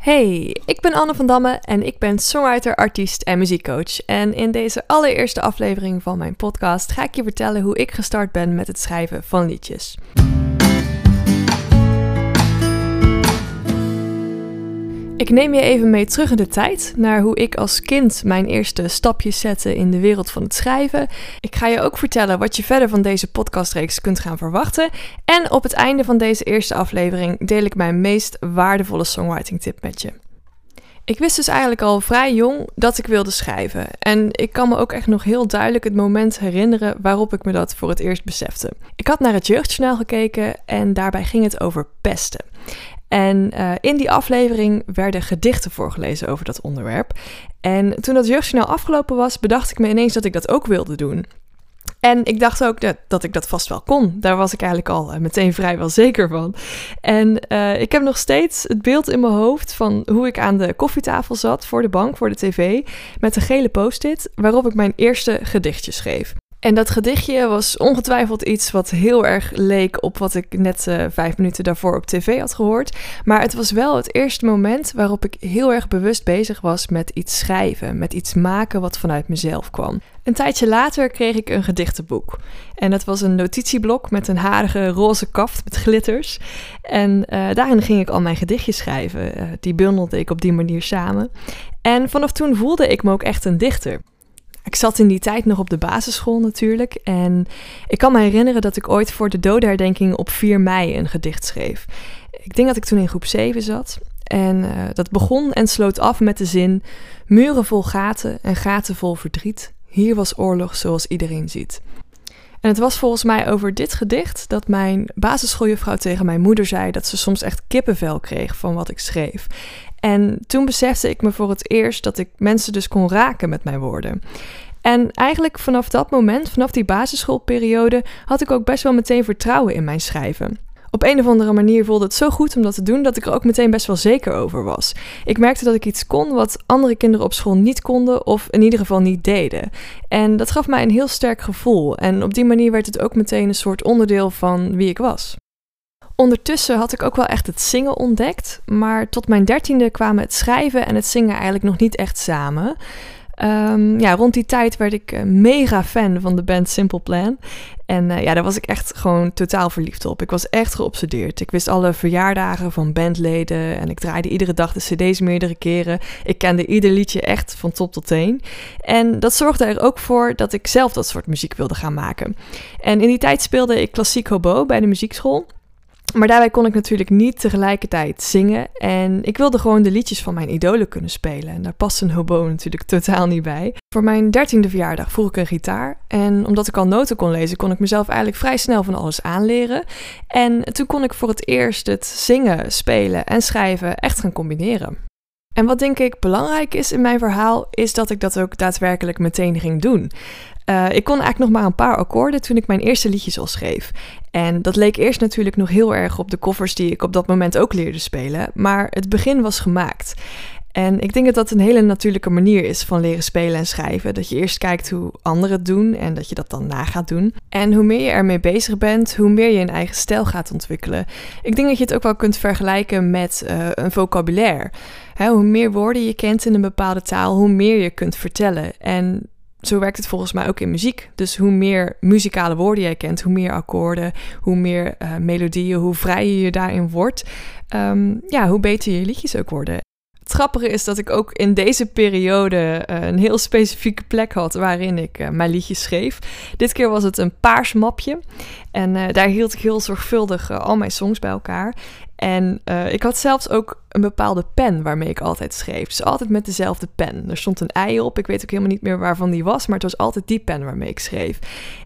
Hey, ik ben Anne van Damme en ik ben songwriter, artiest en muziekcoach. En in deze allereerste aflevering van mijn podcast ga ik je vertellen hoe ik gestart ben met het schrijven van liedjes. Ik neem je even mee terug in de tijd naar hoe ik als kind mijn eerste stapjes zette in de wereld van het schrijven. Ik ga je ook vertellen wat je verder van deze podcastreeks kunt gaan verwachten. En op het einde van deze eerste aflevering deel ik mijn meest waardevolle songwriting tip met je. Ik wist dus eigenlijk al vrij jong dat ik wilde schrijven. En ik kan me ook echt nog heel duidelijk het moment herinneren waarop ik me dat voor het eerst besefte. Ik had naar het jeugdjournaal gekeken en daarbij ging het over pesten. En uh, in die aflevering werden gedichten voorgelezen over dat onderwerp. En toen dat jeugdjournaal afgelopen was, bedacht ik me ineens dat ik dat ook wilde doen. En ik dacht ook dat, dat ik dat vast wel kon. Daar was ik eigenlijk al uh, meteen vrijwel zeker van. En uh, ik heb nog steeds het beeld in mijn hoofd van hoe ik aan de koffietafel zat voor de bank, voor de tv, met een gele post-it waarop ik mijn eerste gedichtje schreef. En dat gedichtje was ongetwijfeld iets wat heel erg leek op wat ik net uh, vijf minuten daarvoor op tv had gehoord. Maar het was wel het eerste moment waarop ik heel erg bewust bezig was met iets schrijven, met iets maken wat vanuit mezelf kwam. Een tijdje later kreeg ik een gedichtenboek. En dat was een notitieblok met een harige roze kaft met glitters. En uh, daarin ging ik al mijn gedichtjes schrijven. Uh, die bundelde ik op die manier samen. En vanaf toen voelde ik me ook echt een dichter. Ik zat in die tijd nog op de basisschool natuurlijk. En ik kan me herinneren dat ik ooit voor de dodenherdenking op 4 mei een gedicht schreef. Ik denk dat ik toen in groep 7 zat. En uh, dat begon en sloot af met de zin: Muren vol gaten en gaten vol verdriet. Hier was oorlog zoals iedereen ziet. En het was volgens mij over dit gedicht dat mijn basisschooljuffrouw tegen mijn moeder zei dat ze soms echt kippenvel kreeg van wat ik schreef. En toen besefte ik me voor het eerst dat ik mensen dus kon raken met mijn woorden. En eigenlijk vanaf dat moment, vanaf die basisschoolperiode, had ik ook best wel meteen vertrouwen in mijn schrijven. Op een of andere manier voelde het zo goed om dat te doen dat ik er ook meteen best wel zeker over was. Ik merkte dat ik iets kon wat andere kinderen op school niet konden of in ieder geval niet deden. En dat gaf mij een heel sterk gevoel en op die manier werd het ook meteen een soort onderdeel van wie ik was. Ondertussen had ik ook wel echt het zingen ontdekt, maar tot mijn dertiende kwamen het schrijven en het zingen eigenlijk nog niet echt samen. Um, ja, rond die tijd werd ik uh, mega fan van de band Simple Plan. En uh, ja, daar was ik echt gewoon totaal verliefd op. Ik was echt geobsedeerd. Ik wist alle verjaardagen van bandleden en ik draaide iedere dag de cd's meerdere keren. Ik kende ieder liedje echt van top tot teen. En dat zorgde er ook voor dat ik zelf dat soort muziek wilde gaan maken. En in die tijd speelde ik klassiek hobo bij de muziekschool. Maar daarbij kon ik natuurlijk niet tegelijkertijd zingen. En ik wilde gewoon de liedjes van mijn idolen kunnen spelen. En daar past een hobo natuurlijk totaal niet bij. Voor mijn dertiende verjaardag vroeg ik een gitaar. En omdat ik al noten kon lezen, kon ik mezelf eigenlijk vrij snel van alles aanleren. En toen kon ik voor het eerst het zingen, spelen en schrijven echt gaan combineren. En wat denk ik belangrijk is in mijn verhaal, is dat ik dat ook daadwerkelijk meteen ging doen. Uh, ik kon eigenlijk nog maar een paar akkoorden toen ik mijn eerste liedjes al schreef. En dat leek eerst natuurlijk nog heel erg op de koffers die ik op dat moment ook leerde spelen, maar het begin was gemaakt. En ik denk dat dat een hele natuurlijke manier is van leren spelen en schrijven. Dat je eerst kijkt hoe anderen het doen en dat je dat dan na gaat doen. En hoe meer je ermee bezig bent, hoe meer je een eigen stijl gaat ontwikkelen. Ik denk dat je het ook wel kunt vergelijken met uh, een vocabulaire. He, hoe meer woorden je kent in een bepaalde taal, hoe meer je kunt vertellen. En zo werkt het volgens mij ook in muziek. Dus hoe meer muzikale woorden jij kent, hoe meer akkoorden, hoe meer uh, melodieën, hoe vrijer je daarin wordt, um, ja, hoe beter je liedjes ook worden. Grappige is dat ik ook in deze periode uh, een heel specifieke plek had waarin ik uh, mijn liedjes schreef. Dit keer was het een paars mapje en uh, daar hield ik heel zorgvuldig al mijn songs bij elkaar. En ik had zelfs ook een bepaalde pen waarmee ik altijd schreef. Dus altijd met dezelfde pen. Er stond een ei op. Ik weet ook helemaal niet meer waarvan die was. Maar het was altijd die pen waarmee ik schreef.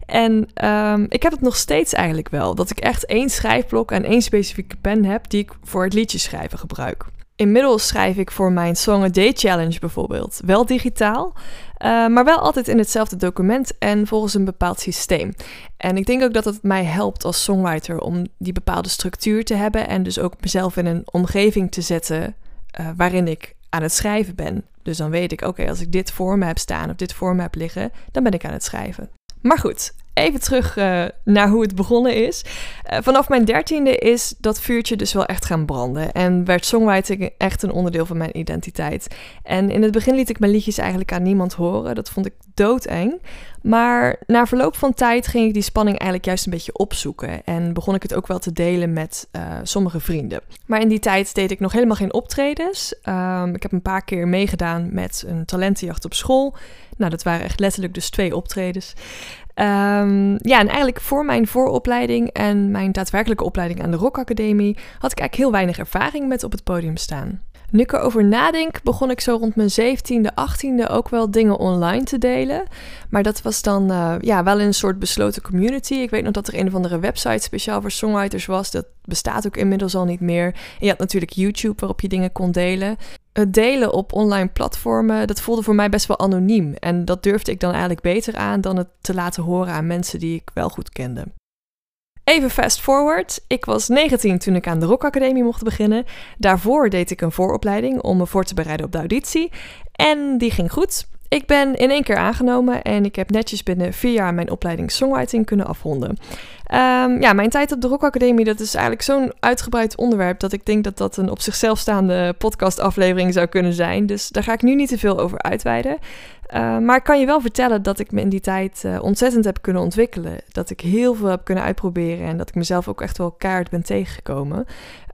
En um, ik heb het nog steeds eigenlijk wel. Dat ik echt één schrijfblok en één specifieke pen heb die ik voor het liedje schrijven gebruik. Inmiddels schrijf ik voor mijn Song a Day Challenge bijvoorbeeld wel digitaal, uh, maar wel altijd in hetzelfde document en volgens een bepaald systeem. En ik denk ook dat het mij helpt als songwriter om die bepaalde structuur te hebben en dus ook mezelf in een omgeving te zetten uh, waarin ik aan het schrijven ben. Dus dan weet ik, oké, als ik dit voor me heb staan of dit voor me heb liggen, dan ben ik aan het schrijven. Maar goed, even terug uh, naar hoe het begonnen is. Uh, vanaf mijn dertiende is dat vuurtje dus wel echt gaan branden. En werd songwriting echt een onderdeel van mijn identiteit. En in het begin liet ik mijn liedjes eigenlijk aan niemand horen. Dat vond ik doodeng. Maar na verloop van tijd ging ik die spanning eigenlijk juist een beetje opzoeken. En begon ik het ook wel te delen met uh, sommige vrienden. Maar in die tijd deed ik nog helemaal geen optredens. Um, ik heb een paar keer meegedaan met een talentenjacht op school. Nou, dat waren echt letterlijk dus twee optredens. Um, ja, en eigenlijk voor mijn vooropleiding en mijn daadwerkelijke opleiding aan de Rock Academie had ik eigenlijk heel weinig ervaring met op het podium staan. Nu ik erover nadenk, begon ik zo rond mijn 17e, 18e ook wel dingen online te delen. Maar dat was dan uh, ja, wel in een soort besloten community. Ik weet nog dat er een of andere website speciaal voor songwriters was. Dat bestaat ook inmiddels al niet meer. Je had natuurlijk YouTube waarop je dingen kon delen. Het delen op online platformen, dat voelde voor mij best wel anoniem. En dat durfde ik dan eigenlijk beter aan dan het te laten horen aan mensen die ik wel goed kende. Even fast forward. Ik was 19 toen ik aan de Rock Academie mocht beginnen. Daarvoor deed ik een vooropleiding om me voor te bereiden op de auditie. En die ging goed. Ik ben in één keer aangenomen en ik heb netjes binnen vier jaar mijn opleiding songwriting kunnen afronden. Um, ja, mijn tijd op de Rock Academie, dat is eigenlijk zo'n uitgebreid onderwerp dat ik denk dat dat een op zichzelf staande podcastaflevering zou kunnen zijn. Dus daar ga ik nu niet te veel over uitweiden. Uh, maar ik kan je wel vertellen dat ik me in die tijd uh, ontzettend heb kunnen ontwikkelen. Dat ik heel veel heb kunnen uitproberen en dat ik mezelf ook echt wel kaart ben tegengekomen.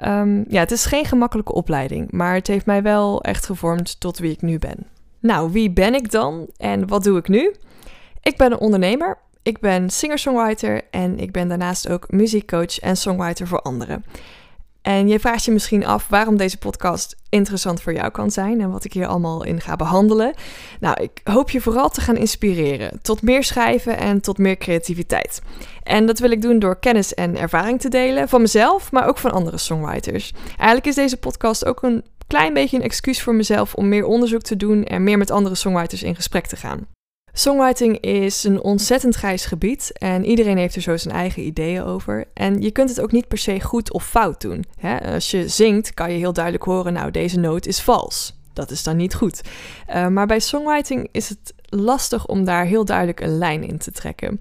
Um, ja, het is geen gemakkelijke opleiding, maar het heeft mij wel echt gevormd tot wie ik nu ben. Nou, wie ben ik dan en wat doe ik nu? Ik ben een ondernemer, ik ben singer-songwriter en ik ben daarnaast ook muziekcoach en songwriter voor anderen. En je vraagt je misschien af waarom deze podcast interessant voor jou kan zijn en wat ik hier allemaal in ga behandelen. Nou, ik hoop je vooral te gaan inspireren tot meer schrijven en tot meer creativiteit. En dat wil ik doen door kennis en ervaring te delen van mezelf, maar ook van andere songwriters. Eigenlijk is deze podcast ook een klein beetje een excuus voor mezelf om meer onderzoek te doen en meer met andere songwriters in gesprek te gaan. Songwriting is een ontzettend grijs gebied en iedereen heeft er zo zijn eigen ideeën over. En je kunt het ook niet per se goed of fout doen. Hè? Als je zingt kan je heel duidelijk horen, nou deze noot is vals. Dat is dan niet goed. Uh, maar bij songwriting is het lastig om daar heel duidelijk een lijn in te trekken.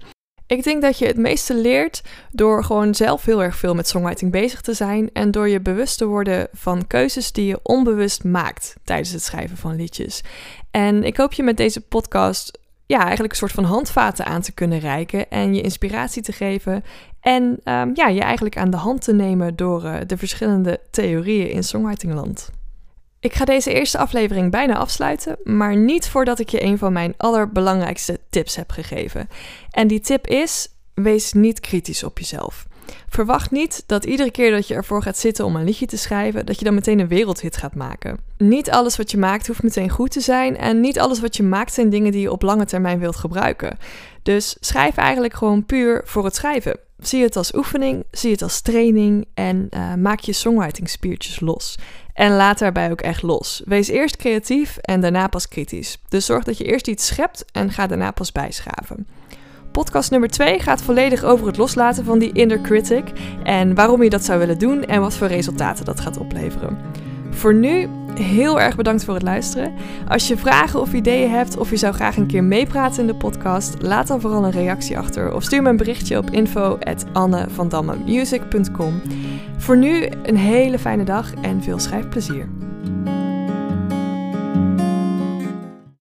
Ik denk dat je het meeste leert door gewoon zelf heel erg veel met songwriting bezig te zijn en door je bewust te worden van keuzes die je onbewust maakt tijdens het schrijven van liedjes. En ik hoop je met deze podcast ja, eigenlijk een soort van handvaten aan te kunnen reiken en je inspiratie te geven en um, ja, je eigenlijk aan de hand te nemen door uh, de verschillende theorieën in songwritingland. Ik ga deze eerste aflevering bijna afsluiten, maar niet voordat ik je een van mijn allerbelangrijkste tips heb gegeven. En die tip is: wees niet kritisch op jezelf. Verwacht niet dat iedere keer dat je ervoor gaat zitten om een liedje te schrijven, dat je dan meteen een wereldhit gaat maken. Niet alles wat je maakt hoeft meteen goed te zijn en niet alles wat je maakt zijn dingen die je op lange termijn wilt gebruiken. Dus schrijf eigenlijk gewoon puur voor het schrijven. Zie het als oefening, zie het als training en uh, maak je songwriting spiertjes los. En laat daarbij ook echt los. Wees eerst creatief en daarna pas kritisch. Dus zorg dat je eerst iets schept en ga daarna pas bijschaven. Podcast nummer 2 gaat volledig over het loslaten van die inner critic en waarom je dat zou willen doen en wat voor resultaten dat gaat opleveren. Voor nu heel erg bedankt voor het luisteren. Als je vragen of ideeën hebt of je zou graag een keer meepraten in de podcast, laat dan vooral een reactie achter of stuur me een berichtje op info@annevandammemusic.com. Voor nu een hele fijne dag en veel schrijfplezier.